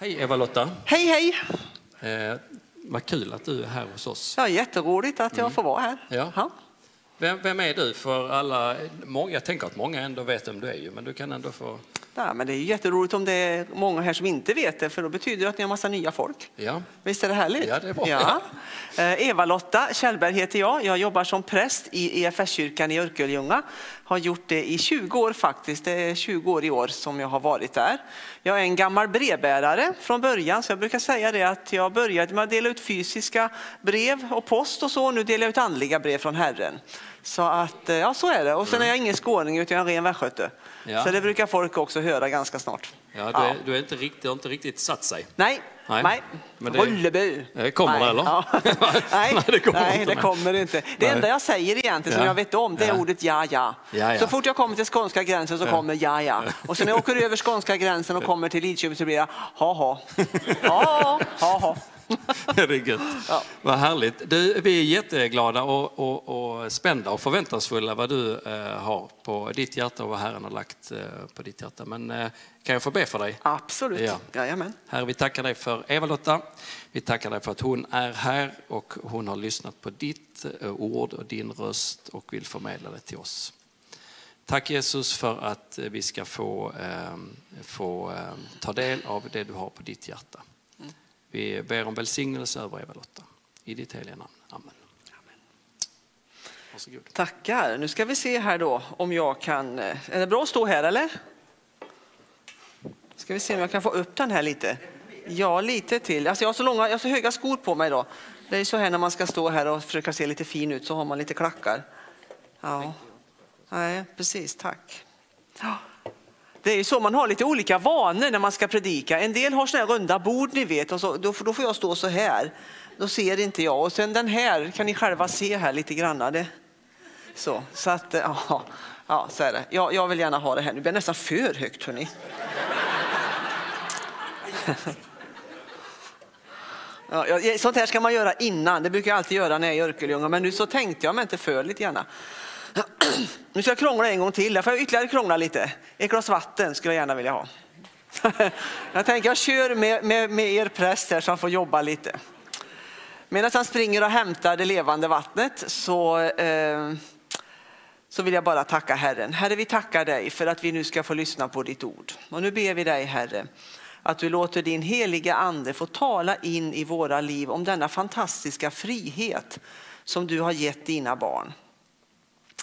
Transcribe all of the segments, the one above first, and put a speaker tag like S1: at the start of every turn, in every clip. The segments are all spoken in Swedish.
S1: Hej Eva-Lotta.
S2: Hej, hej!
S1: Eh, vad kul att du är här hos oss.
S2: Ja, jätteroligt att jag får vara här.
S1: Ja.
S2: Ja.
S1: Vem, vem är du för alla? Många, jag tänker att många ändå vet vem du är men du kan ändå få...
S2: Ja, men det är jätteroligt om det är många här som inte vet det, för då betyder det att ni har massa nya folk.
S1: Ja,
S2: Visst är det härligt?
S1: Ja, det är bra.
S2: Ja. Eh, Eva-Lotta Kjellberg heter jag. Jag jobbar som präst i EFS-kyrkan i Örkelljunga. Har gjort det i 20 år faktiskt. Det är 20 år i år som jag har varit där. Jag är en gammal brevbärare från början, så jag brukar säga det att jag började med att dela ut fysiska brev och post och så. Nu delar jag ut andliga brev från Herren. Så att, eh, ja så är det. Och sen är jag ingen skåning utan jag är en ren västgöte.
S1: Ja.
S2: Så det brukar folk också höra ganska snart.
S1: ja, du, är, du är inte riktigt, har inte riktigt satt sig.
S2: Nej,
S1: Nej.
S2: nej.
S1: Men det-
S2: Rulleby.
S1: Det kommer
S2: nej.
S1: det, eller?
S2: Ja. nej,
S1: Nej, det kommer
S2: nej,
S1: inte,
S2: det kommer inte. Det enda jag säger egentligen som
S1: Ja.
S2: jag vet om det är ordet ja, ja.
S1: Ja.
S2: Så fort jag kommer till skånska gränsen så kommer ja, ja. Och sen när jag åker över skånska gränsen och kommer till Lidköping så blir det ha, ha. Ha, ha, ha.
S1: Det är gött.
S2: Ja.
S1: Vad härligt. Du, vi är jätteglada och, och, och spända och förväntansfulla vad du eh, har på ditt hjärta och vad Herren har lagt eh, på ditt hjärta. Men eh, kan jag få be för dig?
S2: Absolut.
S1: Ja.
S2: Jajamän.
S1: Herre, vi tackar dig för Eva-Lotta. Vi tackar dig för att hon är här och hon har lyssnat på ditt eh, ord och din röst och vill förmedla det till oss. Tack Jesus för att eh, vi ska få, eh, få ta del av det du har på ditt hjärta. Vi ber om välsignelse över Eva-Lotta. I ditt heliga namn. Amen. Varsågod.
S2: Tackar. Nu ska vi se här då om jag kan... eh, Är det bra att stå här eller? Ska vi se om jag kan få upp den här lite. Ja, lite till. Alltså jag, har så långa, jag har så höga skor på mig idag. Det är så här när man ska stå här och försöka se lite fin ut så har man lite klackar. Ja, nej, precis. Tack. Det är ju så, man har lite olika vanor när man ska predika. En del har såna här runda bord ni vet, och så, då, då får jag stå så här. Då ser inte jag. Och sen den här kan ni själva se här lite grann. Det, så, så att, eh, ja, ja så är det. Jag, jag vill gärna ha det här. Nu blir det nästan för högt hörni. Ja, ja, sånt här ska man göra innan. Det brukar jag alltid göra när jag är i Örkelljunga. Men nu så tänkte jag mig inte för lite gärna. Nu ska jag krångla en gång till. Där får jag ytterligare krångla lite. Ett glas vatten skulle jag gärna vilja ha. Jag tänker jag kör med, med, med er präst här så han får jobba lite. Medan han springer och hämtar det levande vattnet så, eh, så vill jag bara tacka Herren. Herre, vi tackar dig för att vi nu ska få lyssna på ditt ord. Och nu ber vi dig, Herre, att du låter din heliga ande få tala in i våra liv om denna fantastiska frihet som du har gett dina barn.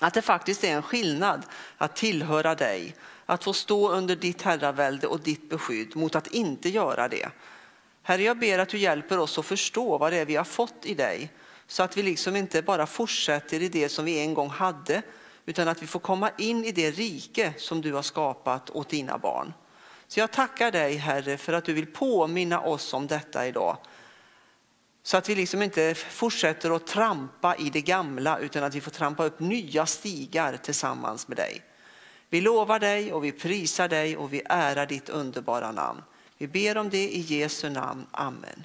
S2: Att det faktiskt är en skillnad att tillhöra dig, att få stå under ditt herravälde och ditt beskydd mot att inte göra det. Herre, jag ber att du hjälper oss att förstå vad det är vi har fått i dig så att vi liksom inte bara fortsätter i det som vi en gång hade utan att vi får komma in i det rike som du har skapat åt dina barn. Så jag tackar dig Herre för att du vill påminna oss om detta idag. Så att vi liksom inte fortsätter att trampa i det gamla utan att vi får trampa upp nya stigar tillsammans med dig. Vi lovar dig och vi prisar dig och vi ärar ditt underbara namn. Vi ber om det i Jesu namn. Amen.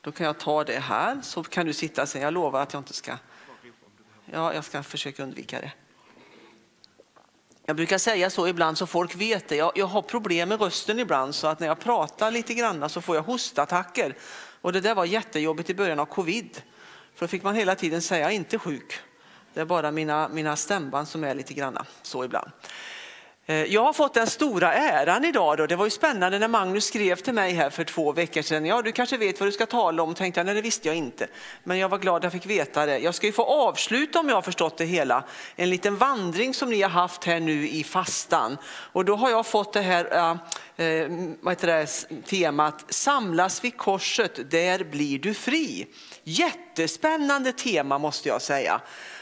S2: Då kan jag ta det här så kan du sitta sen. Jag lovar att jag inte ska. Ja, jag ska försöka undvika det. Jag brukar säga så ibland så folk vet det. Jag, jag har problem med rösten ibland så att när jag pratar lite grann så får jag hostattacker. Och det där var jättejobbigt i början av covid. För då fick man hela tiden säga jag är inte sjuk. Det är bara mina, mina stämband som är lite granna så ibland. Eh, jag har fått den stora äran idag. Då. Det var ju spännande när Magnus skrev till mig här för två veckor sedan. Ja, du kanske vet vad du ska tala om. Tänkte jag, nej det visste jag inte. Men jag var glad att jag fick veta det. Jag ska ju få avsluta om jag har förstått det hela. En liten vandring som ni har haft här nu i fastan. Och då har jag fått det här äh, eh, vad heter det, temat Samlas vid korset, där blir du fri. Jättespännande tema måste jag säga.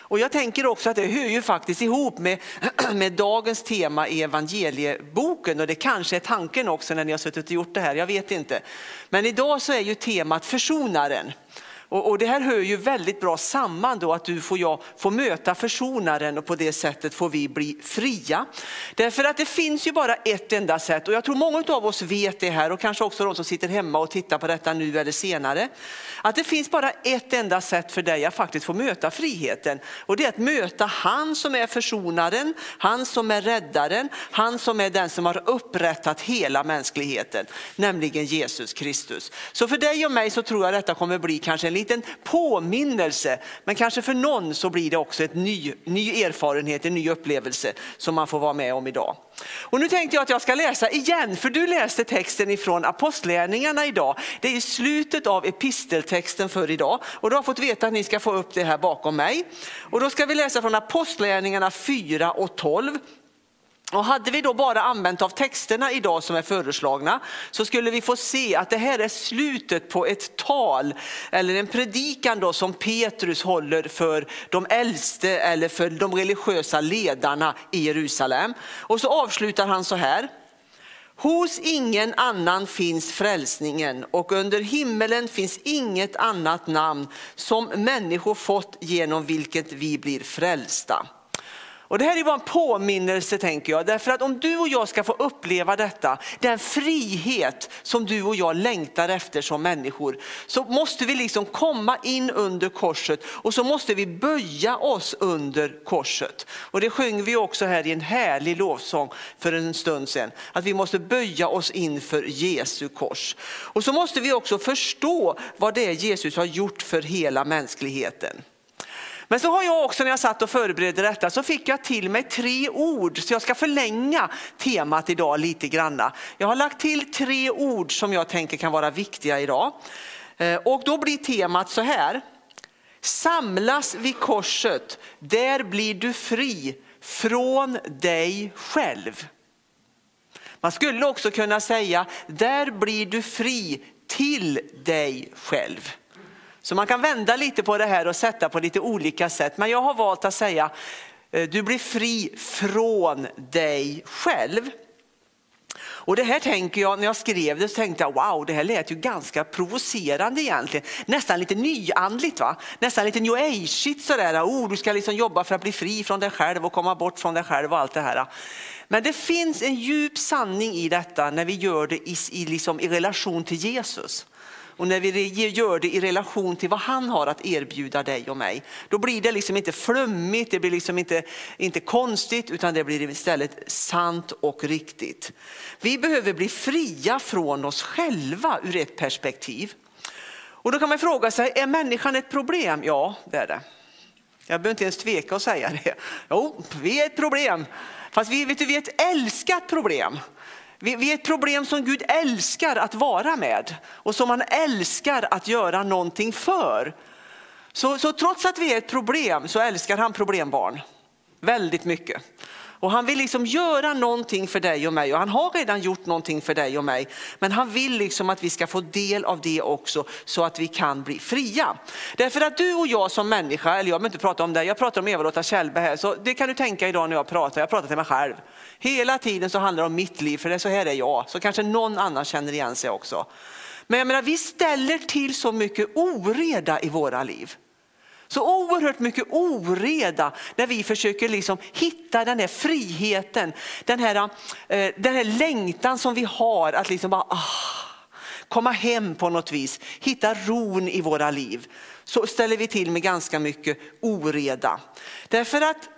S2: Och jag tänker också att det hör ju faktiskt ihop med, med dagens tema i evangelieboken och det kanske är tanken också när ni har suttit och gjort det här, jag vet inte. Men idag så är ju temat försonaren. Och, och, det här hör ju väldigt bra samman då att du får jag får möta försonaren och på det sättet får vi bli fria. Därför att det finns ju bara ett enda sätt och jag tror många av oss vet det här och kanske också de som sitter hemma och tittar på detta nu eller senare. Att det finns bara ett enda sätt för dig att faktiskt få möta friheten och det är att möta han som är försonaren, han som är räddaren, han som är den som har upprättat hela mänskligheten, nämligen Jesus Kristus. Så för dig och mig så tror jag detta kommer bli kanske en liten påminnelse. Men kanske för någon så blir det också en ny, ny erfarenhet, en ny upplevelse som man får vara med om idag. Och nu tänkte jag att jag ska läsa igen, för du läste texten ifrån Apostlärningarna idag. Det är slutet av episteltexten för idag och du har fått veta att ni ska få upp det här bakom mig. Och då ska vi läsa från Apostlärningarna 4 och 12. Och hade vi då bara använt av texterna idag som är föreslagna så skulle vi få se att det här är slutet på ett tal eller en predikan då som Petrus håller för de äldste eller för de religiösa ledarna i Jerusalem. Och så avslutar han så här. Hos ingen annan finns frälsningen och under himmelen finns inget annat namn som människor fått genom vilket vi blir frälsta. Och det här är bara en påminnelse tänker jag, därför att om du och jag ska få uppleva detta, den frihet som du och jag längtar efter som människor, så måste vi liksom komma in under korset och så måste vi böja oss under korset. Och det sjöng vi också här i en härlig lovsång för en stund sedan, att vi måste böja oss inför Jesu kors. Och så måste vi också förstå vad det är Jesus har gjort för hela mänskligheten. Men så har jag också när jag satt och förberedde detta så fick jag till mig tre ord så jag ska förlänga temat idag lite granna. Jag har lagt till tre ord som jag tänker kan vara viktiga idag. Eh, och då blir temat så här. Samlas vid korset, där blir du fri från dig själv. Man skulle också kunna säga, där blir du fri till dig själv. Så man kan vända lite på det här och sätta på lite olika sätt. Men jag har valt att säga, eh, du blir fri från dig själv. Och det här tänker jag, när jag skrev det så tänkte jag wow, det här lät ju ganska provocerande egentligen. Nästan lite nyandligt va? Nästan lite new age sådär. Oh, du ska liksom jobba för att bli fri från dig själv och komma bort från dig själv och allt det här. Men det finns en djup sanning i detta när vi gör det i, i, liksom, i relation till Jesus. Och när vi gör det i relation till vad han har att erbjuda dig och mig, då blir det liksom inte flummigt, det blir liksom inte, inte konstigt, utan det blir istället sant och riktigt. Vi behöver bli fria från oss själva ur ett perspektiv. Och då kan man fråga sig, är människan ett problem? Ja, det är det. Jag behöver inte ens tveka att säga det. Jo, vi är ett problem. Fast vi, vet du, vi är ett älskat problem. Vi är ett problem som Gud älskar att vara med och som han älskar att göra någonting för. Så, så trots att vi är ett problem så älskar han problembarn väldigt mycket. Och han vill liksom göra någonting för dig och mig och han har redan gjort någonting för dig och mig. Men han vill liksom att vi ska få del av det också så att vi kan bli fria. Därför att du och jag som människa, eller jag behöver inte prata om dig, jag pratar om Eva-Lotta Kjellberg här, så det kan du tänka idag när jag pratar, jag pratar till mig själv. Hela tiden så handlar det om mitt liv, för det är så här är jag. Så kanske någon annan känner igen sig också. Men jag menar, vi ställer till så mycket oreda i våra liv. Så oerhört mycket oreda när vi försöker liksom hitta den här friheten, den här, eh, den här längtan som vi har att liksom bara, ah, komma hem på något vis, hitta ron i våra liv. Så ställer vi till med ganska mycket oreda. Därför att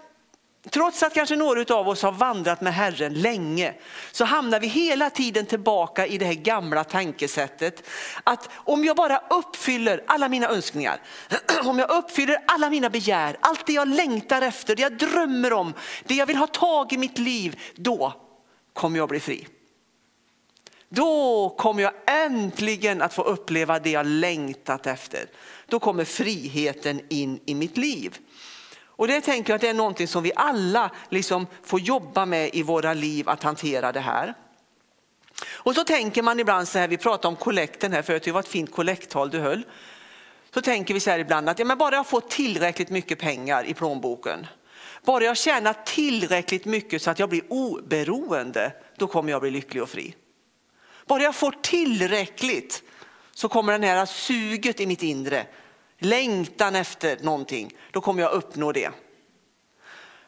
S2: Trots att kanske några av oss har vandrat med Herren länge så hamnar vi hela tiden tillbaka i det här gamla tankesättet. Att om jag bara uppfyller alla mina önskningar, om jag uppfyller alla mina begär, allt det jag längtar efter, det jag drömmer om, det jag vill ha tag i mitt liv, då kommer jag bli fri. Då kommer jag äntligen att få uppleva det jag längtat efter. Då kommer friheten in i mitt liv. Och det tänker jag att det är någonting som vi alla liksom får jobba med i våra liv att hantera det här. Och så tänker man ibland så här, vi pratade om kollekten här förut, det var ett fint kollekttal du höll. så tänker vi så här ibland att ja, men bara jag får tillräckligt mycket pengar i plånboken, bara jag tjänar tillräckligt mycket så att jag blir oberoende, då kommer jag bli lycklig och fri. Bara jag får tillräckligt så kommer det här suget i mitt inre, längtan efter någonting, då kommer jag uppnå det.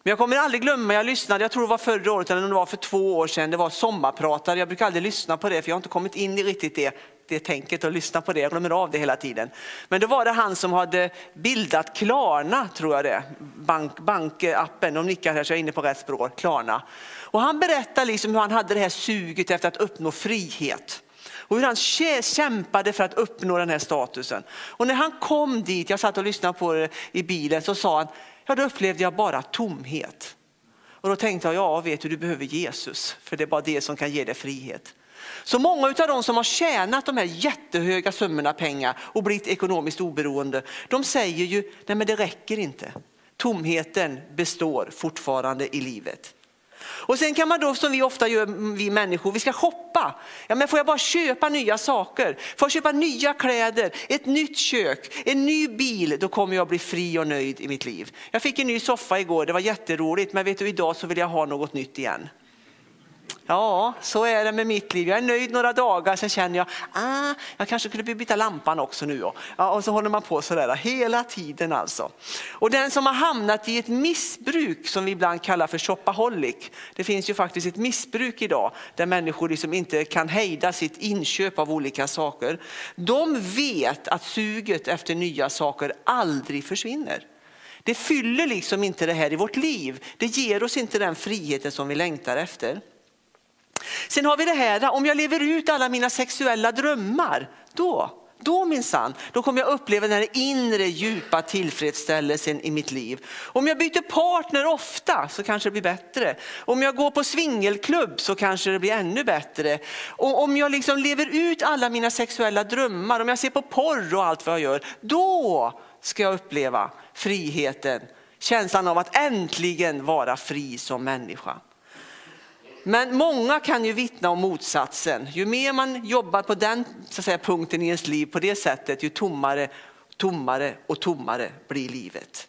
S2: Men jag kommer aldrig glömma, jag lyssnade, jag tror det var förra året eller det var för två år sedan, det var sommarpratare. Jag brukar aldrig lyssna på det för jag har inte kommit in i riktigt det, det tänket och lyssna på det, jag glömmer av det hela tiden. Men då var det han som hade bildat Klarna, tror jag det, Bank, bankappen, de nickar här så jag är inne på rätt språk, Klarna. Och han berättar liksom hur han hade det här suget efter att uppnå frihet och hur han kämpade för att uppnå den här statusen. Och när han kom dit, jag satt och lyssnade på det i bilen, så sa han, ja då upplevde jag bara tomhet. Och då tänkte jag, ja vet du, du behöver Jesus, för det är bara det som kan ge dig frihet. Så många av de som har tjänat de här jättehöga summorna pengar och blivit ekonomiskt oberoende, de säger ju, nej men det räcker inte. Tomheten består fortfarande i livet. Och sen kan man då som vi ofta gör, vi människor, vi ska shoppa. Ja, men får jag bara köpa nya saker? Får jag köpa nya kläder, ett nytt kök, en ny bil, då kommer jag bli fri och nöjd i mitt liv. Jag fick en ny soffa igår, det var jätteroligt, men vet du idag så vill jag ha något nytt igen. Ja, så är det med mitt liv. Jag är nöjd några dagar, sen känner jag, ah, jag kanske skulle byta lampan också nu. Ja, och så håller man på sådär hela tiden alltså. Och den som har hamnat i ett missbruk som vi ibland kallar för shopaholic. Det finns ju faktiskt ett missbruk idag där människor liksom inte kan hejda sitt inköp av olika saker. De vet att suget efter nya saker aldrig försvinner. Det fyller liksom inte det här i vårt liv. Det ger oss inte den friheten som vi längtar efter. Sen har vi det här, om jag lever ut alla mina sexuella drömmar, då, då minsann, då kommer jag uppleva den här inre djupa tillfredsställelsen i mitt liv. Om jag byter partner ofta så kanske det blir bättre. Om jag går på swingelklubb så kanske det blir ännu bättre. Och om jag liksom lever ut alla mina sexuella drömmar, om jag ser på porr och allt vad jag gör, då ska jag uppleva friheten, känslan av att äntligen vara fri som människa. Men många kan ju vittna om motsatsen. Ju mer man jobbar på den så att säga, punkten i ens liv på det sättet, ju tommare, tommare och tommare blir livet.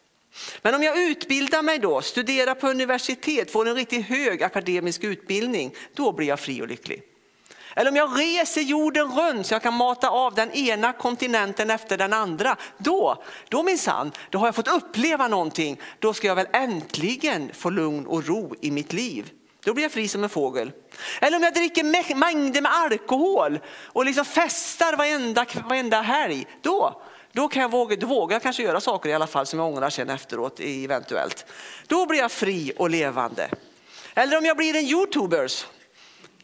S2: Men om jag utbildar mig då, studerar på universitet, får en riktigt hög akademisk utbildning, då blir jag fri och lycklig. Eller om jag reser jorden runt så jag kan mata av den ena kontinenten efter den andra. Då, då minsann, då har jag fått uppleva någonting. Då ska jag väl äntligen få lugn och ro i mitt liv. Då blir jag fri som en fågel. Eller om jag dricker mängder med alkohol och liksom festar varenda, varenda helg. Då, då, kan jag våga, då vågar jag kanske göra saker i alla fall som jag ångrar sen efteråt eventuellt. Då blir jag fri och levande. Eller om jag blir en youtubers.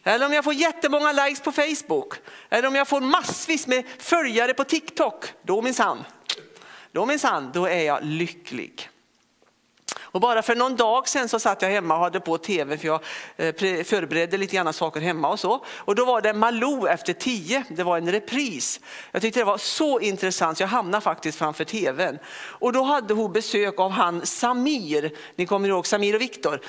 S2: Eller om jag får jättemånga likes på Facebook. Eller om jag får massvis med följare på TikTok. Då minsann, då minsann, då är jag lycklig. Och bara för någon dag sedan så satt jag hemma och hade på tv för jag eh, förberedde lite grann saker hemma och så. Och då var det Malou efter tio, det var en repris. Jag tyckte det var så intressant så jag hamnade faktiskt framför tvn. Och då hade hon besök av han Samir, ni kommer ihåg Samir och Viktor,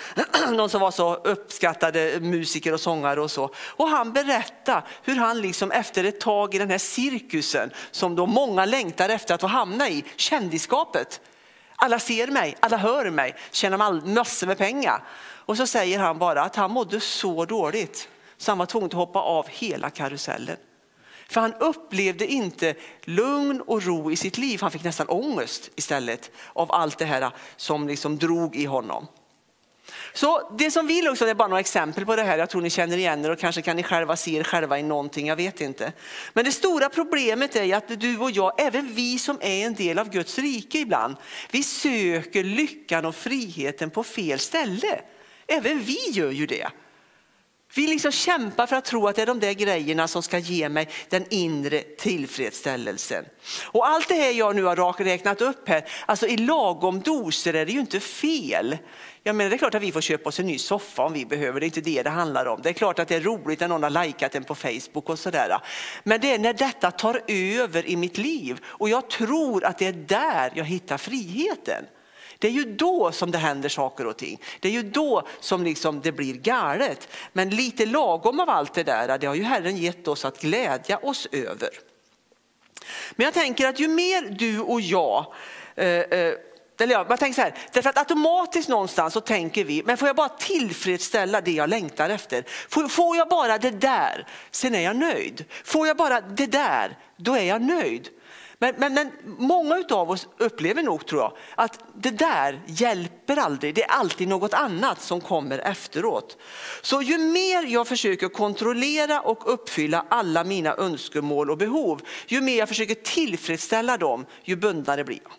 S2: de som var så uppskattade musiker och sångare och så. Och han berättade hur han liksom efter ett tag i den här cirkusen som då många längtar efter att få hamna i, kändisskapet, alla ser mig, alla hör mig, tjänar massor med pengar. Och så säger han bara att han mådde så dåligt så han var tvungen att hoppa av hela karusellen. För han upplevde inte lugn och ro i sitt liv. Han fick nästan ångest istället av allt det här som liksom drog i honom. Så det som vi också, det är bara några exempel på det här, jag tror ni känner igen er och kanske kan ni själva se er själva i någonting, jag vet inte. Men det stora problemet är att du och jag, även vi som är en del av Guds rike ibland, vi söker lyckan och friheten på fel ställe. Även vi gör ju det. Vi liksom kämpar för att tro att det är de där grejerna som ska ge mig den inre tillfredsställelsen. Och allt det här jag nu har räknat upp här, alltså i lagom doser är det ju inte fel. Jag menar, det är klart att vi får köpa oss en ny soffa om vi behöver, det är inte det det handlar om. Det är klart att det är roligt när någon har likat den på Facebook och sådär. Men det är när detta tar över i mitt liv och jag tror att det är där jag hittar friheten. Det är ju då som det händer saker och ting. Det är ju då som liksom det blir galet. Men lite lagom av allt det där, det har ju Herren gett oss att glädja oss över. Men jag tänker att ju mer du och jag eh, eh, eller jag, jag tänker så här, därför att automatiskt någonstans så tänker vi, men får jag bara tillfredsställa det jag längtar efter? Får, får jag bara det där, sen är jag nöjd. Får jag bara det där, då är jag nöjd. Men, men, men många av oss upplever nog, tror jag, att det där hjälper aldrig. Det är alltid något annat som kommer efteråt. Så ju mer jag försöker kontrollera och uppfylla alla mina önskemål och behov, ju mer jag försöker tillfredsställa dem, ju bundnare blir jag.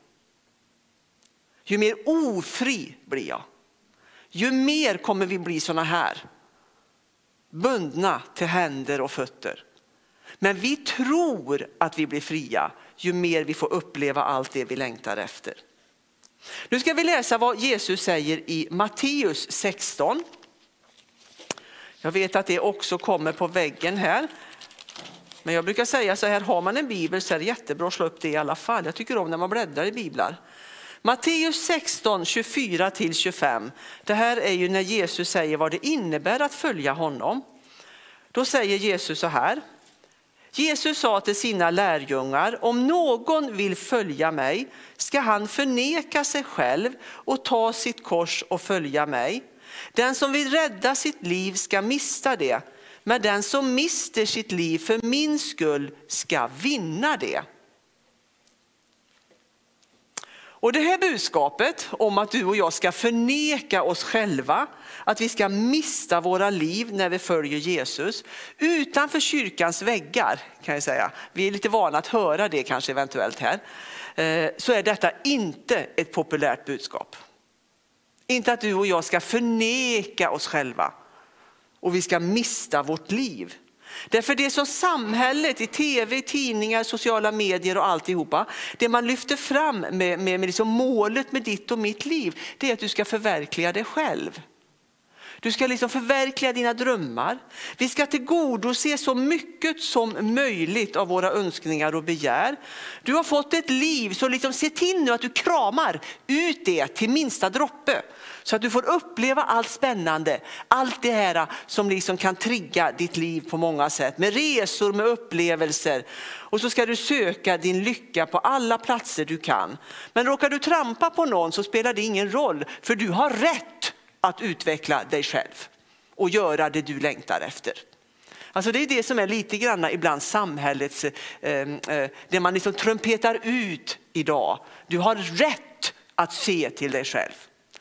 S2: Ju mer ofri blir jag. Ju mer kommer vi bli sådana här. Bundna till händer och fötter. Men vi tror att vi blir fria ju mer vi får uppleva allt det vi längtar efter. Nu ska vi läsa vad Jesus säger i Matteus 16. Jag vet att det också kommer på väggen här. Men jag brukar säga så här, har man en bibel så är det jättebra att slå upp det i alla fall. Jag tycker om när man bläddrar i biblar. Matteus 16, 24-25. Det här är ju när Jesus säger vad det innebär att följa honom. Då säger Jesus så här. Jesus sa till sina lärjungar, om någon vill följa mig ska han förneka sig själv och ta sitt kors och följa mig. Den som vill rädda sitt liv ska mista det, men den som mister sitt liv för min skull ska vinna det. Och det här budskapet om att du och jag ska förneka oss själva, att vi ska mista våra liv när vi följer Jesus utanför kyrkans väggar kan jag säga. Vi är lite vana att höra det kanske eventuellt här. Eh, så är detta inte ett populärt budskap. Inte att du och jag ska förneka oss själva och vi ska mista vårt liv. Därför det som samhället i tv, tidningar, sociala medier och alltihopa, det man lyfter fram med, med, med liksom målet med ditt och mitt liv, det är att du ska förverkliga dig själv. Du ska liksom förverkliga dina drömmar. Vi ska tillgodose så mycket som möjligt av våra önskningar och begär. Du har fått ett liv, så liksom se till nu att du kramar ut det till minsta droppe. Så att du får uppleva allt spännande, allt det här som liksom kan trigga ditt liv på många sätt. Med resor, med upplevelser. Och så ska du söka din lycka på alla platser du kan. Men råkar du trampa på någon så spelar det ingen roll, för du har rätt att utveckla dig själv och göra det du längtar efter. Alltså det är det som är lite grann ibland samhällets, eh, eh, det man liksom trumpetar ut idag. Du har rätt att se till dig själv.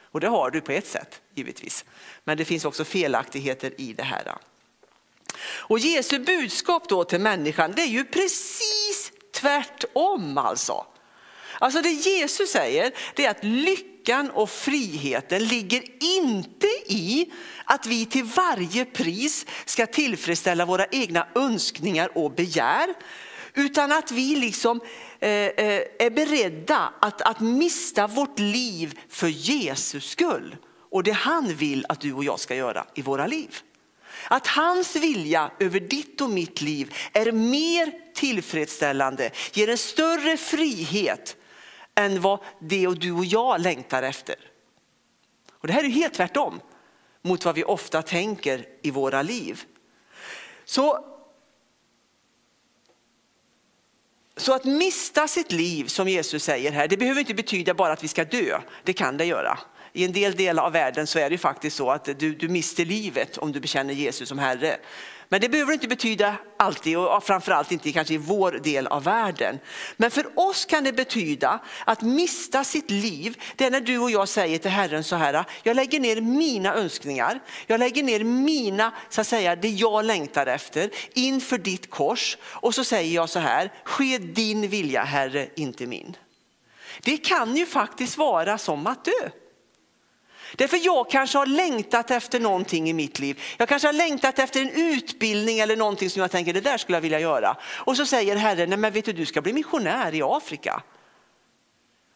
S2: Och det har du på ett sätt givetvis. Men det finns också felaktigheter i det här. Och Jesu budskap då till människan det är ju precis tvärtom alltså. Alltså det Jesus säger det är att lyckan och friheten ligger inte i att vi till varje pris ska tillfredsställa våra egna önskningar och begär. Utan att vi liksom eh, eh, är beredda att, att mista vårt liv för Jesus skull. Och det han vill att du och jag ska göra i våra liv. Att hans vilja över ditt och mitt liv är mer tillfredsställande, ger en större frihet än vad det och du och jag längtar efter. Och det här är helt tvärtom mot vad vi ofta tänker i våra liv. Så, så att mista sitt liv, som Jesus säger här, det behöver inte betyda bara att vi ska dö. Det kan det göra. I en del delar av världen så är det faktiskt så att du, du mister livet om du bekänner Jesus som Herre. Men det behöver inte betyda alltid och framförallt inte kanske i vår del av världen. Men för oss kan det betyda att mista sitt liv, det är när du och jag säger till Herren så här, jag lägger ner mina önskningar, jag lägger ner mina, så att säga, det jag längtar efter inför ditt kors och så säger jag så här, ske din vilja Herre, inte min. Det kan ju faktiskt vara som att dö. Därför jag kanske har längtat efter någonting i mitt liv. Jag kanske har längtat efter en utbildning eller någonting som jag tänker det där skulle jag vilja göra. Och så säger Herren, nej men vet du du ska bli missionär i Afrika.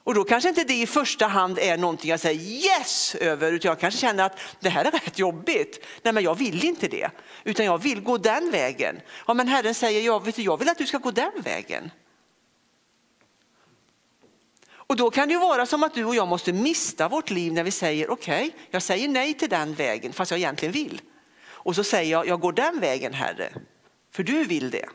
S2: Och då kanske inte det i första hand är någonting jag säger yes över, utan jag kanske känner att det här är rätt jobbigt. Nej men jag vill inte det, utan jag vill gå den vägen. Ja men Herren säger, ja, vet du, jag vill att du ska gå den vägen. Och då kan det vara som att du och jag måste mista vårt liv när vi säger okej, okay, jag säger nej till den vägen fast jag egentligen vill. Och så säger jag, jag går den vägen Herre, för du vill det.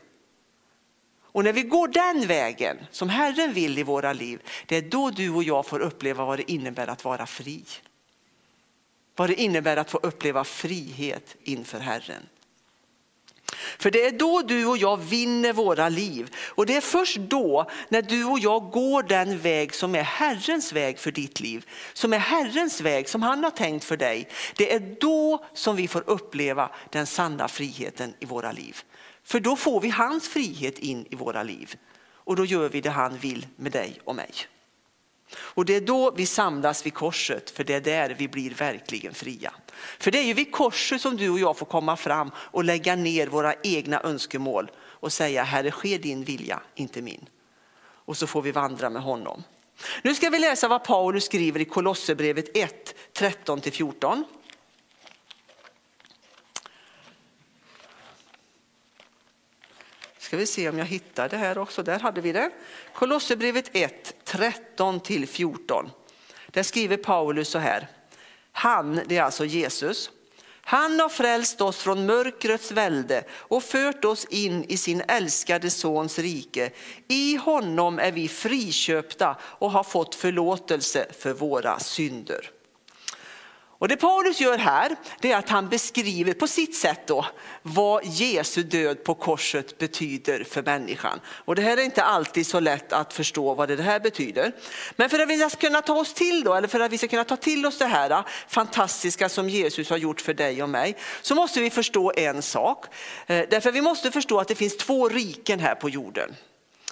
S2: Och när vi går den vägen som Herren vill i våra liv, det är då du och jag får uppleva vad det innebär att vara fri. Vad det innebär att få uppleva frihet inför Herren. För det är då du och jag vinner våra liv. Och det är först då när du och jag går den väg som är Herrens väg för ditt liv. Som är Herrens väg som han har tänkt för dig. Det är då som vi får uppleva den sanna friheten i våra liv. För då får vi hans frihet in i våra liv. Och då gör vi det han vill med dig och mig. Och det är då vi samlas vid korset, för det är där vi blir verkligen fria. För det är ju vid korset som du och jag får komma fram och lägga ner våra egna önskemål och säga Herre ske din vilja, inte min. Och så får vi vandra med honom. Nu ska vi läsa vad Paulus skriver i Kolosserbrevet 1, 13-14. Ska vi se om jag hittar det här också. Där hade vi det. Kolosserbrevet 1, 13-14. Där skriver Paulus så här. Han, det är alltså Jesus. Han har frälst oss från mörkrets välde och fört oss in i sin älskade sons rike. I honom är vi friköpta och har fått förlåtelse för våra synder. Och det Paulus gör här det är att han beskriver på sitt sätt då, vad Jesu död på korset betyder för människan. Och det här är inte alltid så lätt att förstå vad det här betyder. Men för att vi ska kunna ta oss till då, eller för att vi ska kunna ta till oss det här fantastiska som Jesus har gjort för dig och mig, så måste vi förstå en sak. Eh, därför vi måste förstå att det finns två riken här på jorden.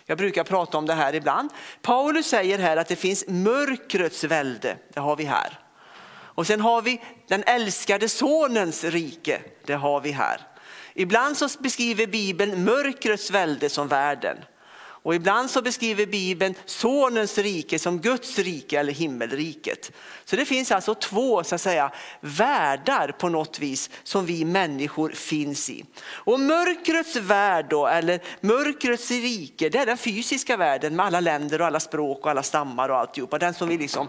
S2: Jag brukar prata om det här ibland. Paulus säger här att det finns mörkrets välde, det har vi här. Och sen har vi den älskade sonens rike, det har vi här. Ibland så beskriver Bibeln mörkrets välde som världen. Och ibland så beskriver Bibeln sonens rike som Guds rike eller himmelriket. Så det finns alltså två så att säga, världar på något vis som vi människor finns i. Och mörkrets värld då, eller mörkrets rike, det är den fysiska världen med alla länder och alla språk och alla stammar och alltihopa. Den som vi liksom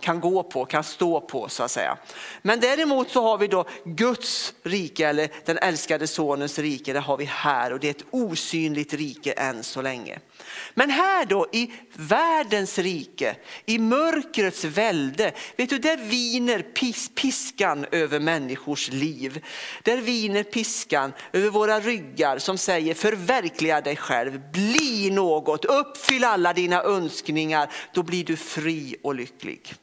S2: kan gå på, kan stå på så att säga. Men däremot så har vi då Guds rike eller den älskade sonens rike, det har vi här och det är ett osynligt rike än så länge. Men här då i världens rike, i mörkrets välde, vet du där viner pis, piskan över människors liv. Där viner piskan över våra ryggar som säger förverkliga dig själv, bli något, uppfyll alla dina önskningar, då blir du fri och lycklig.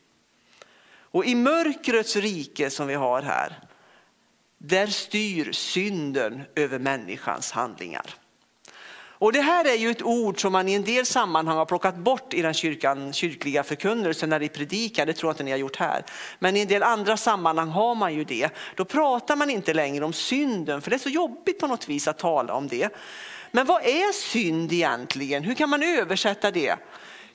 S2: Och i mörkrets rike som vi har här, där styr synden över människans handlingar. Och det här är ju ett ord som man i en del sammanhang har plockat bort i den kyrkan, kyrkliga förkunnelsen när de predikar, det tror jag inte ni har gjort här. Men i en del andra sammanhang har man ju det. Då pratar man inte längre om synden, för det är så jobbigt på något vis att tala om det. Men vad är synd egentligen? Hur kan man översätta det?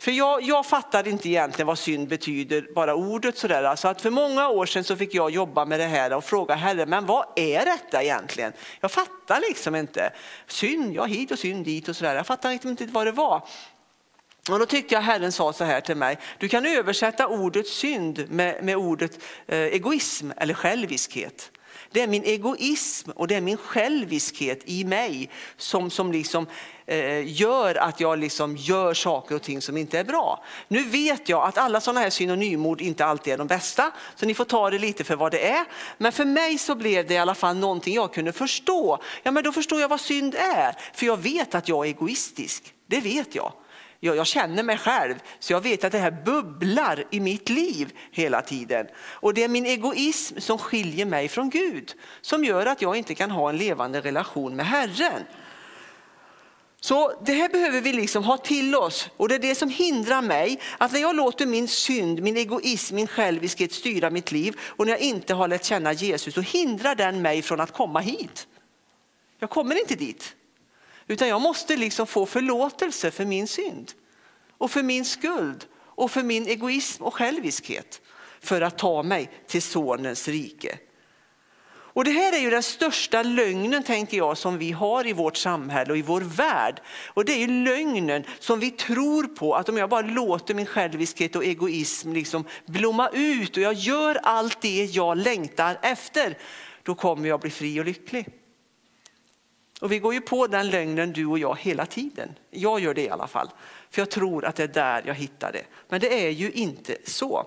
S2: För jag, jag fattade inte egentligen vad synd betyder, bara ordet sådär. Alltså att för många år sedan så fick jag jobba med det här och fråga Herren, men vad är detta egentligen? Jag fattar liksom inte. Synd, ja hit och synd dit och sådär. Jag fattar liksom inte vad det var. Och då tyckte jag Herren sa så här till mig, du kan översätta ordet synd med, med ordet eh, egoism eller själviskhet. Det är min egoism och det är min själviskhet i mig som, som liksom, eh, gör att jag liksom gör saker och ting som inte är bra. Nu vet jag att alla sådana här synonymord inte alltid är de bästa, så ni får ta det lite för vad det är. Men för mig så blev det i alla fall någonting jag kunde förstå. Ja, men då förstår jag vad synd är, för jag vet att jag är egoistisk. Det vet jag jag, jag känner mig själv, så jag vet att det här bubblar i mitt liv hela tiden. Och det är min egoism som skiljer mig från Gud, som gör att jag inte kan ha en levande relation med Herren. Så det här behöver vi liksom ha till oss och det är det som hindrar mig att när jag låter min synd, min egoism, min själviskhet styra mitt liv och när jag inte har lärt känna Jesus så hindrar den mig från att komma hit. Jag kommer inte dit. Utan jag måste liksom få förlåtelse för min synd och för min skuld och för min egoism och själviskhet för att ta mig till sonens rike. Och det här är ju den största lögnen tänker jag som vi har i vårt samhälle och i vår värld. Och det är ju lögnen som vi tror på att om jag bara låter min själviskhet och egoism liksom blomma ut och jag gör allt det jag längtar efter, då kommer jag bli fri och lycklig. Och vi går ju på den lögnen du och jag hela tiden. Jag gör det i alla fall. För jag tror att det är där jag hittar det. Men det är ju inte så.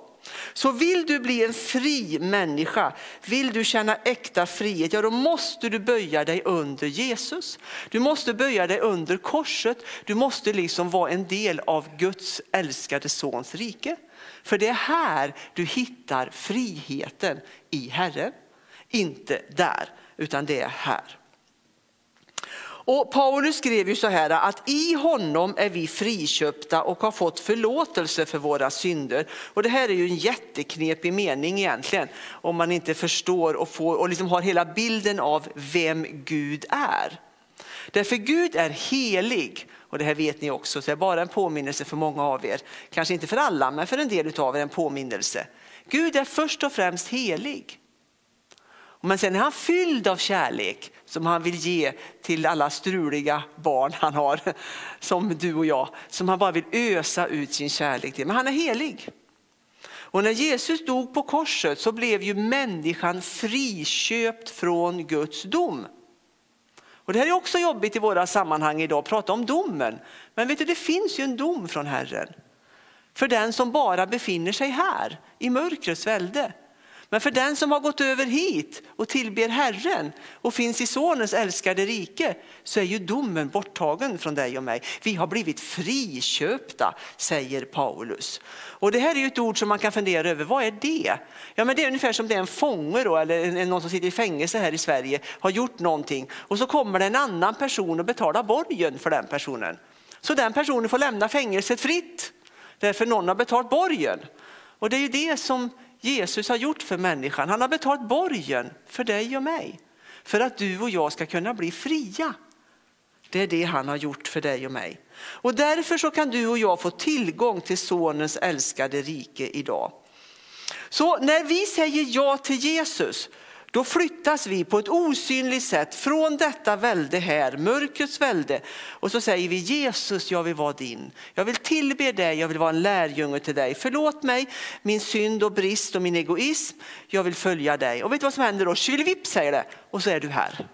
S2: Så vill du bli en fri människa, vill du känna äkta frihet, ja då måste du böja dig under Jesus. Du måste böja dig under korset, du måste liksom vara en del av Guds älskade sons rike. För det är här du hittar friheten i Herren. Inte där, utan det är här. Och Paulus skrev ju så här att i honom är vi friköpta och har fått förlåtelse för våra synder. Och det här är ju en jätteknepig mening egentligen om man inte förstår och, får, och liksom har hela bilden av vem Gud är. Därför Gud är helig och det här vet ni också, så det är bara en påminnelse för många av er. Kanske inte för alla, men för en del av er en påminnelse. Gud är först och främst helig. Men sen är han fylld av kärlek som han vill ge till alla struliga barn han har, som du och jag, som han bara vill ösa ut sin kärlek till. Men han är helig. Och när Jesus dog på korset så blev ju människan friköpt från Guds dom. Och det här är också jobbigt i våra sammanhang idag, att prata om domen. Men vet du, det finns ju en dom från Herren. För den som bara befinner sig här, i mörkrets välde. Men för den som har gått över hit och tillber Herren och finns i Sonens älskade rike så är ju domen borttagen från dig och mig. Vi har blivit friköpta, säger Paulus. Och det här är ju ett ord som man kan fundera över, vad är det? Ja, men det är ungefär som det är en fånge då, eller någon som sitter i fängelse här i Sverige har gjort någonting och så kommer det en annan person och betalar borgen för den personen. Så den personen får lämna fängelset fritt därför någon har betalt borgen. Och det är ju det som Jesus har gjort för människan. Han har betalt borgen för dig och mig. För att du och jag ska kunna bli fria. Det är det han har gjort för dig och mig. Och därför så kan du och jag få tillgång till sonens älskade rike idag. Så när vi säger ja till Jesus då flyttas vi på ett osynligt sätt från detta välde här, mörkrets välde. Och så säger vi Jesus, jag vill vara din. Jag vill tillbe dig, jag vill vara en lärjunge till dig. Förlåt mig min synd och brist och min egoism. Jag vill följa dig. Och vet du vad som händer då? Tjillevipp säger det och så är du här.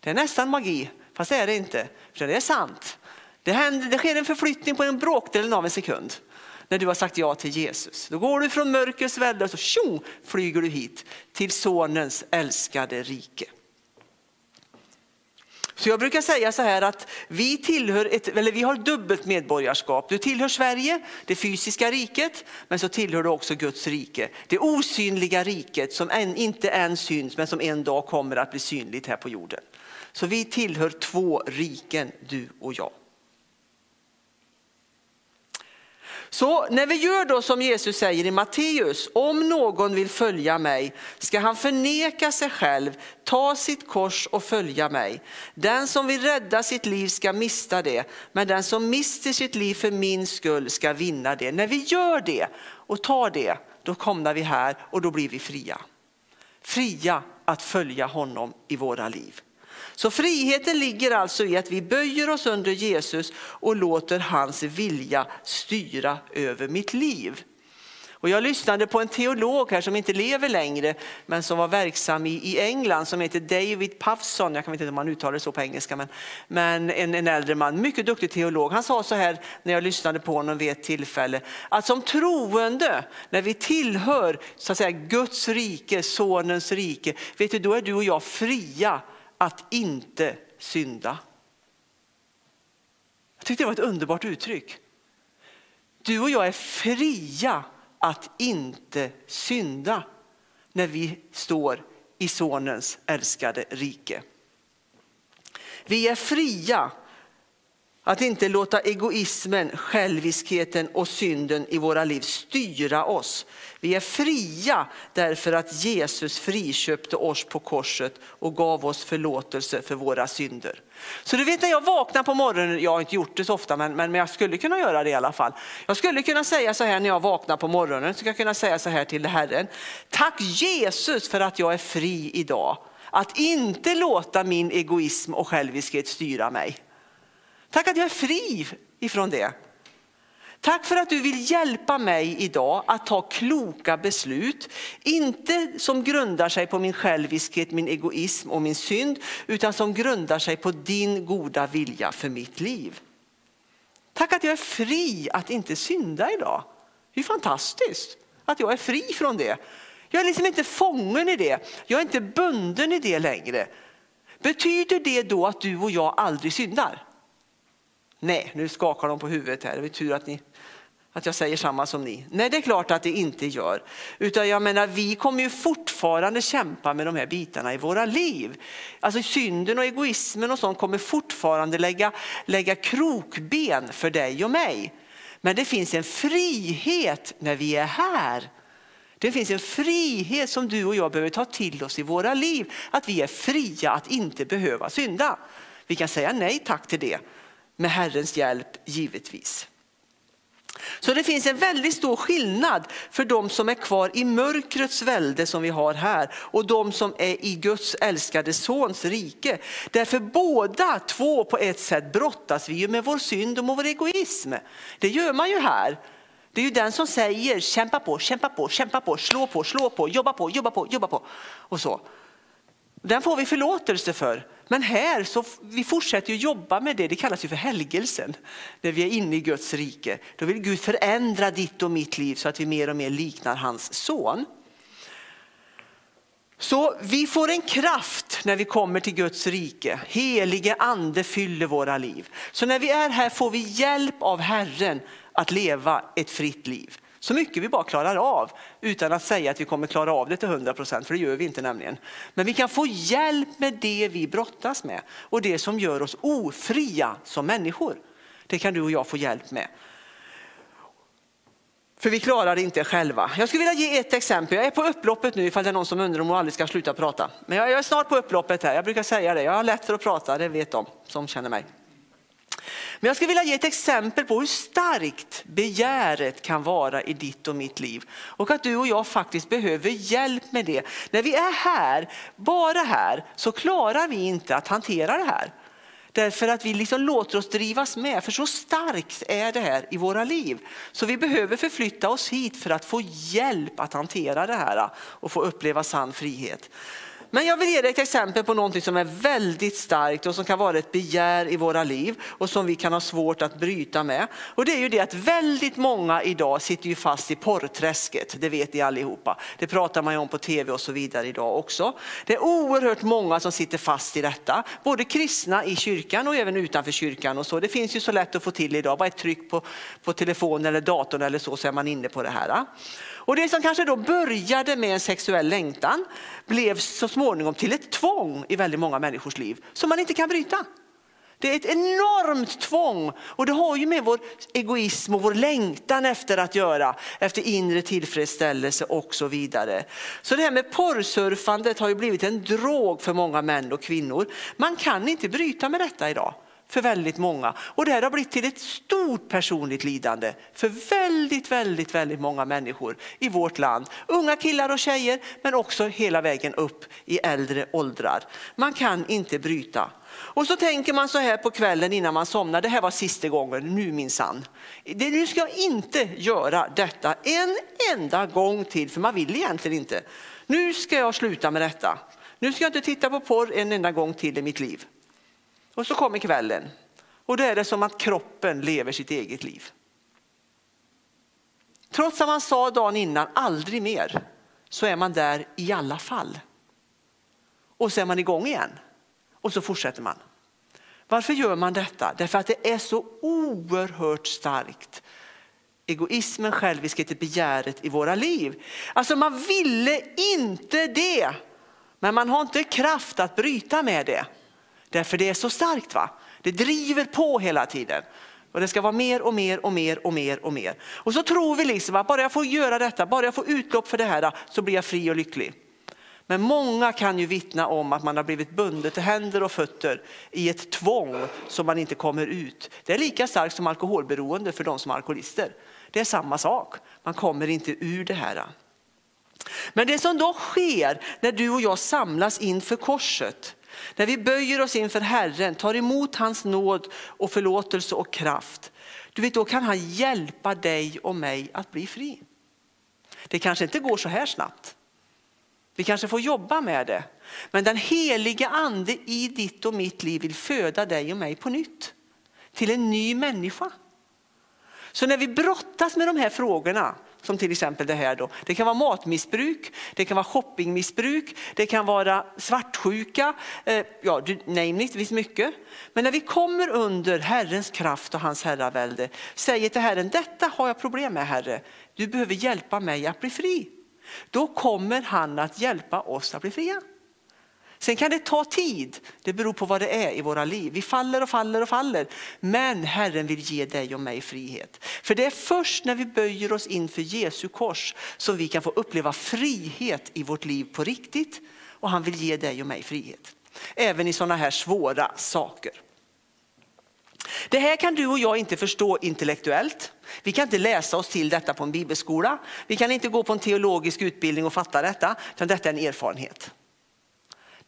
S2: Det är nästan magi, fast det är det inte. För det är sant. Det, händer, det sker en förflyttning på en bråkdel av en sekund när du har sagt ja till Jesus. Då går du från mörkrets välde och så tjo, flyger du hit till sonens älskade rike. Så jag brukar säga så här att vi, tillhör ett, eller vi har dubbelt medborgarskap. Du tillhör Sverige, det fysiska riket, men så tillhör du också Guds rike. Det osynliga riket som än, inte än syns men som en dag kommer att bli synligt här på jorden. Så vi tillhör två riken, du och jag. Så när vi gör då som Jesus säger i Matteus, om någon vill följa mig ska han förneka sig själv, ta sitt kors och följa mig. Den som vill rädda sitt liv ska mista det, men den som mister sitt liv för min skull ska vinna det. När vi gör det och tar det, då kommer vi här och då blir vi fria. Fria att följa honom i våra liv. Så friheten ligger alltså i att vi böjer oss under Jesus och låter hans vilja styra över mitt liv. Och jag lyssnade på en teolog här som inte lever längre men som var verksam i, i England som heter David Puffson. Jag kan inte om man uttalar det så på engelska men, men en, en äldre man, mycket duktig teolog. Han sa så här när jag lyssnade på honom vid ett tillfälle att som troende när vi tillhör så att säga, Guds rike, sonens rike, vet du, då är du och jag fria att inte synda. Jag tyckte det var ett underbart uttryck. Du och jag är fria att inte synda när vi står i Sonens älskade rike. Vi är fria att inte låta egoismen, själviskheten och synden i våra liv styra oss. Vi är fria därför att Jesus friköpte oss på korset och gav oss förlåtelse för våra synder. Så du vet när jag vaknar på morgonen, jag har inte gjort det så ofta men, men, jag skulle kunna göra det i alla fall. Jag skulle kunna säga så här när jag vaknar på morgonen, så jag kunna säga så här till Herren. Tack Jesus för att jag är fri idag. Att inte låta min egoism och själviskhet styra mig. Tack att jag är fri ifrån det. Tack för att du vill hjälpa mig idag att ta kloka beslut. Inte som grundar sig på min själviskhet, min egoism och min synd, utan som grundar sig på din goda vilja för mitt liv. Tack att jag är fri att inte synda idag. Det är fantastiskt att jag är fri från det. Jag är liksom inte fången i det. Jag är inte bunden i det längre. Betyder det då att du och jag aldrig syndar? Nej, nu skakar de på huvudet här. Det är tur att, ni, att jag säger samma som ni. Nej, det är klart att det inte gör. Utan jag menar, vi kommer ju fortfarande kämpa med de här bitarna i våra liv. Alltså synden och egoismen och sånt kommer fortfarande lägga, lägga krokben för dig och mig. Men det finns en frihet när vi är här. Det finns en frihet som du och jag behöver ta till oss i våra liv. Att vi är fria att inte behöva synda. Vi kan säga nej tack till det med Herrens hjälp givetvis. Så det finns en väldigt stor skillnad för de som är kvar i mörkrets välde som vi har här och de som är i Guds älskade sons rike. Därför båda två på ett sätt brottas vi ju med vår synd och vår egoism. Det gör man ju här. Det är ju den som säger kämpa på, kämpa på, kämpa på, slå på, slå på, jobba på, jobba på, jobba på och så. Den får vi förlåtelse för. Men här så vi fortsätter ju jobba med det, det kallas ju för helgelsen. När vi är inne i Guds rike. Då vill Gud förändra ditt och mitt liv så att vi mer och mer liknar hans son. Så vi får en kraft när vi kommer till Guds rike. Helige ande fyller våra liv. Så när vi är här får vi hjälp av Herren att leva ett fritt liv. Så mycket vi bara klarar av utan att säga att vi kommer klara av det till 100 procent, för det gör vi inte nämligen. Men vi kan få hjälp med det vi brottas med och det som gör oss ofria som människor. Det kan du och jag få hjälp med. För vi klarar det inte själva. Jag skulle vilja ge ett exempel. Jag är på upploppet nu ifall det är någon som undrar om hon aldrig ska sluta prata. Men jag är snart på upploppet här. Jag brukar säga det. Jag har lätt för att prata, det vet de som känner mig. Men jag skulle vilja ge ett exempel på hur starkt begäret kan vara i ditt och mitt liv. Och att du och jag faktiskt behöver hjälp med det. När vi är här, bara här, så klarar vi inte att hantera det här. Därför att vi liksom låter oss drivas med, för så starkt är det här i våra liv. Så vi behöver förflytta oss hit för att få hjälp att hantera det här och få uppleva sann frihet. Men jag vill ge dig ett exempel på någonting som är väldigt starkt och som kan vara ett begär i våra liv och som vi kan ha svårt att bryta med. Och det är ju det att väldigt många idag sitter ju fast i porrträsket. Det vet ni allihopa. Det pratar man ju om på tv och så vidare idag också. Det är oerhört många som sitter fast i detta. Både kristna i kyrkan och även utanför kyrkan och så. Det finns ju så lätt att få till idag. Bara ett tryck på, på telefonen eller datorn eller så så är man inne på det här. Och det som kanske då började med en sexuell längtan blev så småningom till ett tvång i väldigt många människors liv som man inte kan bryta. Det är ett enormt tvång och det har ju med vår egoism och vår längtan efter att göra, efter inre tillfredsställelse och så vidare. Så det här med porrsurfandet har ju blivit en drog för många män och kvinnor. Man kan inte bryta med detta idag för väldigt många. Och det här har blivit till ett stort personligt lidande för väldigt, väldigt, väldigt många människor i vårt land. Unga killar och tjejer men också hela vägen upp i äldre åldrar. Man kan inte bryta. Och så tänker man så här på kvällen innan man somnar, det här var sista gången, nu minsann. Nu ska jag inte göra detta en enda gång till, för man vill egentligen inte. Nu ska jag sluta med detta. Nu ska jag inte titta på porr en enda gång till i mitt liv. Och så kommer kvällen och då är det som att kroppen lever sitt eget liv. Trots att man sa dagen innan aldrig mer så är man där i alla fall. Och så är man igång igen och så fortsätter man. Varför gör man detta? Därför att det är så oerhört starkt. Egoismen, själviskheten, begäret i våra liv. Alltså man ville inte det, men man har inte kraft att bryta med det. Därför det är så starkt. va? Det driver på hela tiden. Och det ska vara mer och mer och mer och mer och mer. Och så tror vi liksom att bara jag får göra detta, bara jag får utlopp för det här så blir jag fri och lycklig. Men många kan ju vittna om att man har blivit bundet till händer och fötter i ett tvång som man inte kommer ut. Det är lika starkt som alkoholberoende för de som är alkoholister. Det är samma sak, man kommer inte ur det här. Men det som då sker när du och jag samlas inför korset, när vi böjer oss inför Herren, tar emot hans nåd och förlåtelse och kraft, du vet, då kan han hjälpa dig och mig att bli fri. Det kanske inte går så här snabbt. Vi kanske får jobba med det. Men den heliga ande i ditt och mitt liv vill föda dig och mig på nytt. Till en ny människa. Så när vi brottas med de här frågorna, som till exempel det här då. Det kan vara matmissbruk, det kan vara shoppingmissbruk, det kan vara svartsjuka, eh, ja name it, det finns mycket. Men när vi kommer under Herrens kraft och hans herravälde, säger till Herren, detta har jag problem med Herre, du behöver hjälpa mig att bli fri. Då kommer han att hjälpa oss att bli fria. Sen kan det ta tid, det beror på vad det är i våra liv. Vi faller och faller och faller. Men Herren vill ge dig och mig frihet. För det är först när vi böjer oss inför Jesu kors som vi kan få uppleva frihet i vårt liv på riktigt. Och han vill ge dig och mig frihet. Även i sådana här svåra saker. Det här kan du och jag inte förstå intellektuellt. Vi kan inte läsa oss till detta på en bibelskola. Vi kan inte gå på en teologisk utbildning och fatta detta. Utan detta är en erfarenhet.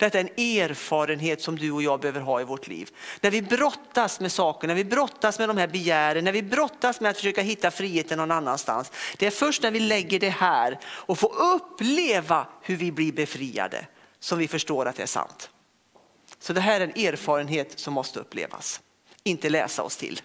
S2: Detta är en erfarenhet som du och jag behöver ha i vårt liv. När vi brottas med saker, när vi brottas med de här begären, när vi brottas med att försöka hitta friheten någon annanstans. Det är först när vi lägger det här och får uppleva hur vi blir befriade som vi förstår att det är sant. Så det här är en erfarenhet som måste upplevas, inte läsa oss till.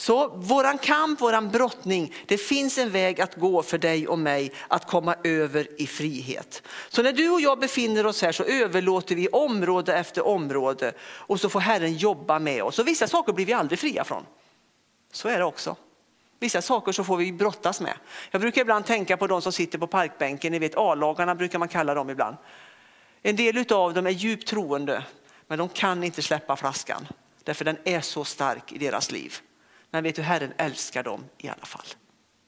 S2: Så våran kamp, våran brottning, det finns en väg att gå för dig och mig att komma över i frihet. Så när du och jag befinner oss här så överlåter vi område efter område och så får Herren jobba med oss. Och vissa saker blir vi aldrig fria från. Så är det också. Vissa saker så får vi brottas med. Jag brukar ibland tänka på de som sitter på parkbänken, ni vet A-lagarna brukar man kalla dem ibland. En del av dem är djupt troende, men de kan inte släppa flaskan. Därför den är så stark i deras liv. Men vet du, Herren älskar dem i alla fall.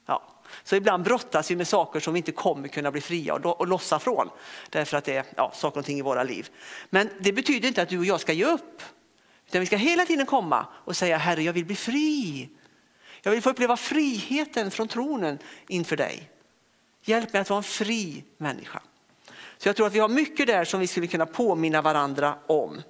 S2: Ja. Så ibland brottas vi med saker som vi inte kommer kunna bli fria och, och lossa från. Därför att det är ja, saker och ting i våra liv. Men det betyder inte att du och jag ska ge upp. Utan vi ska hela tiden komma och säga Herre, jag vill bli fri. Jag vill få uppleva friheten från tronen inför dig. Hjälp mig att vara en fri människa. Så jag tror att vi har mycket där som vi skulle kunna påminna varandra om.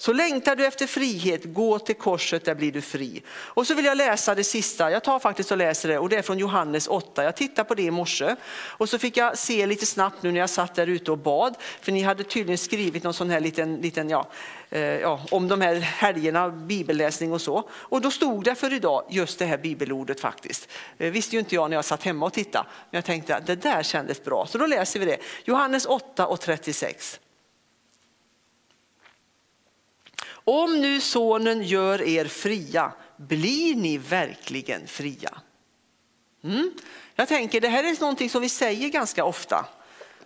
S2: Så längtar du efter frihet, gå till korset, där blir du fri. Och så vill jag läsa det sista, jag tar faktiskt och läser det och det är från Johannes 8. Jag tittade på det i morse och så fick jag se lite snabbt nu när jag satt där ute och bad. För ni hade tydligen skrivit någon sån här liten, liten ja, eh, ja, om de här helgerna, bibelläsning och så. Och då stod det för idag just det här bibelordet faktiskt. Det visste ju inte jag när jag satt hemma och tittade. Men jag tänkte att det där kändes bra. Så då läser vi det. Johannes 8 och 36. Om nu sonen gör er fria, blir ni verkligen fria? Mm. Jag tänker det här är någonting som vi säger ganska ofta.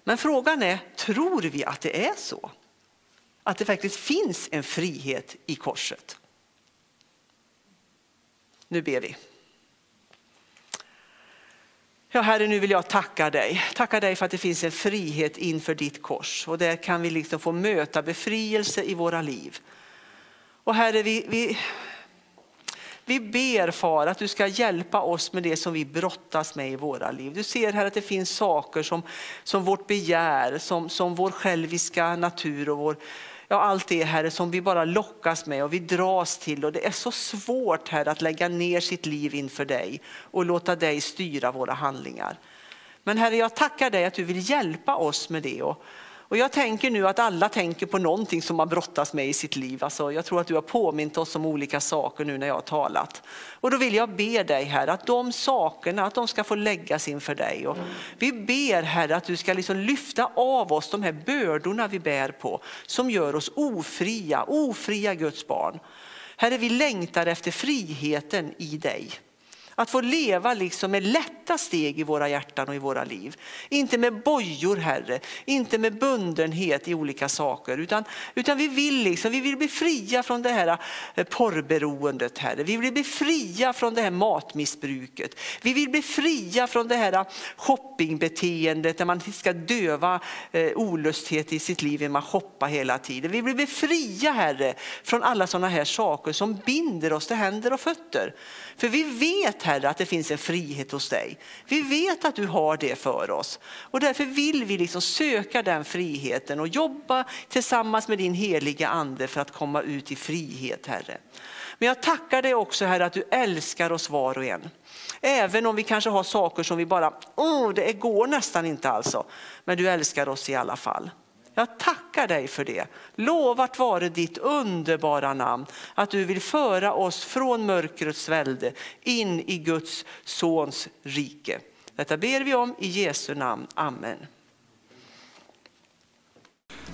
S2: Men frågan är, tror vi att det är så? Att det faktiskt finns en frihet i korset? Nu ber vi. Ja, Herre, nu vill jag tacka dig. Tacka dig för att det finns en frihet inför ditt kors. Och där kan vi liksom få möta befrielse i våra liv. Och Herre, vi, vi, vi ber far att du ska hjälpa oss med det som vi brottas med i våra liv. Du ser här att det finns saker som, som vårt begär, som, som vår själviska natur och vår, ja, allt det Herre som vi bara lockas med och vi dras till. Och det är så svårt Herre att lägga ner sitt liv inför dig och låta dig styra våra handlingar. Men Herre, jag tackar dig att du vill hjälpa oss med det. Och, och jag tänker nu att alla tänker på någonting som man brottas med i sitt liv. Alltså jag tror att du har påmint oss om olika saker nu när jag har talat. Och då vill jag be dig här att de sakerna att de ska få läggas inför dig. Och vi ber Herre att du ska liksom lyfta av oss de här bördorna vi bär på som gör oss ofria, ofria Guds barn. Herre vi längtar efter friheten i dig. Att få leva liksom med lätta steg i våra hjärtan och i våra liv. Inte med bojor Herre, inte med bundenhet i olika saker. Utan, utan vi, vill liksom, vi vill bli fria från det här eh, porrberoendet Herre. Vi vill bli fria från det här matmissbruket. Vi vill bli fria från det här eh, shoppingbeteendet där man ska döva eh, olusthet i sitt liv genom att shoppa hela tiden. Vi vill bli fria Herre från alla sådana här saker som binder oss till händer och fötter. För vi vet vet Herre att det finns en frihet hos dig. Vi vet att du har det för oss och därför vill vi liksom söka den friheten och jobba tillsammans med din heliga ande för att komma ut i frihet Herre. Men jag tackar dig också Herre att du älskar oss var och en. Även om vi kanske har saker som vi bara, oh, det går nästan inte alltså. Men du älskar oss i alla fall. Jag tackar dig för det. Lovat vare ditt underbara namn, att du vill föra oss från mörkrets välde in i Guds sons rike. Detta ber vi om i Jesu namn. Amen.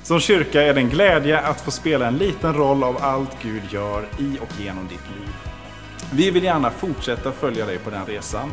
S3: Som kyrka är det en glädje att få spela en liten roll av allt Gud gör i och genom ditt liv. Vi vill gärna fortsätta följa dig på den resan.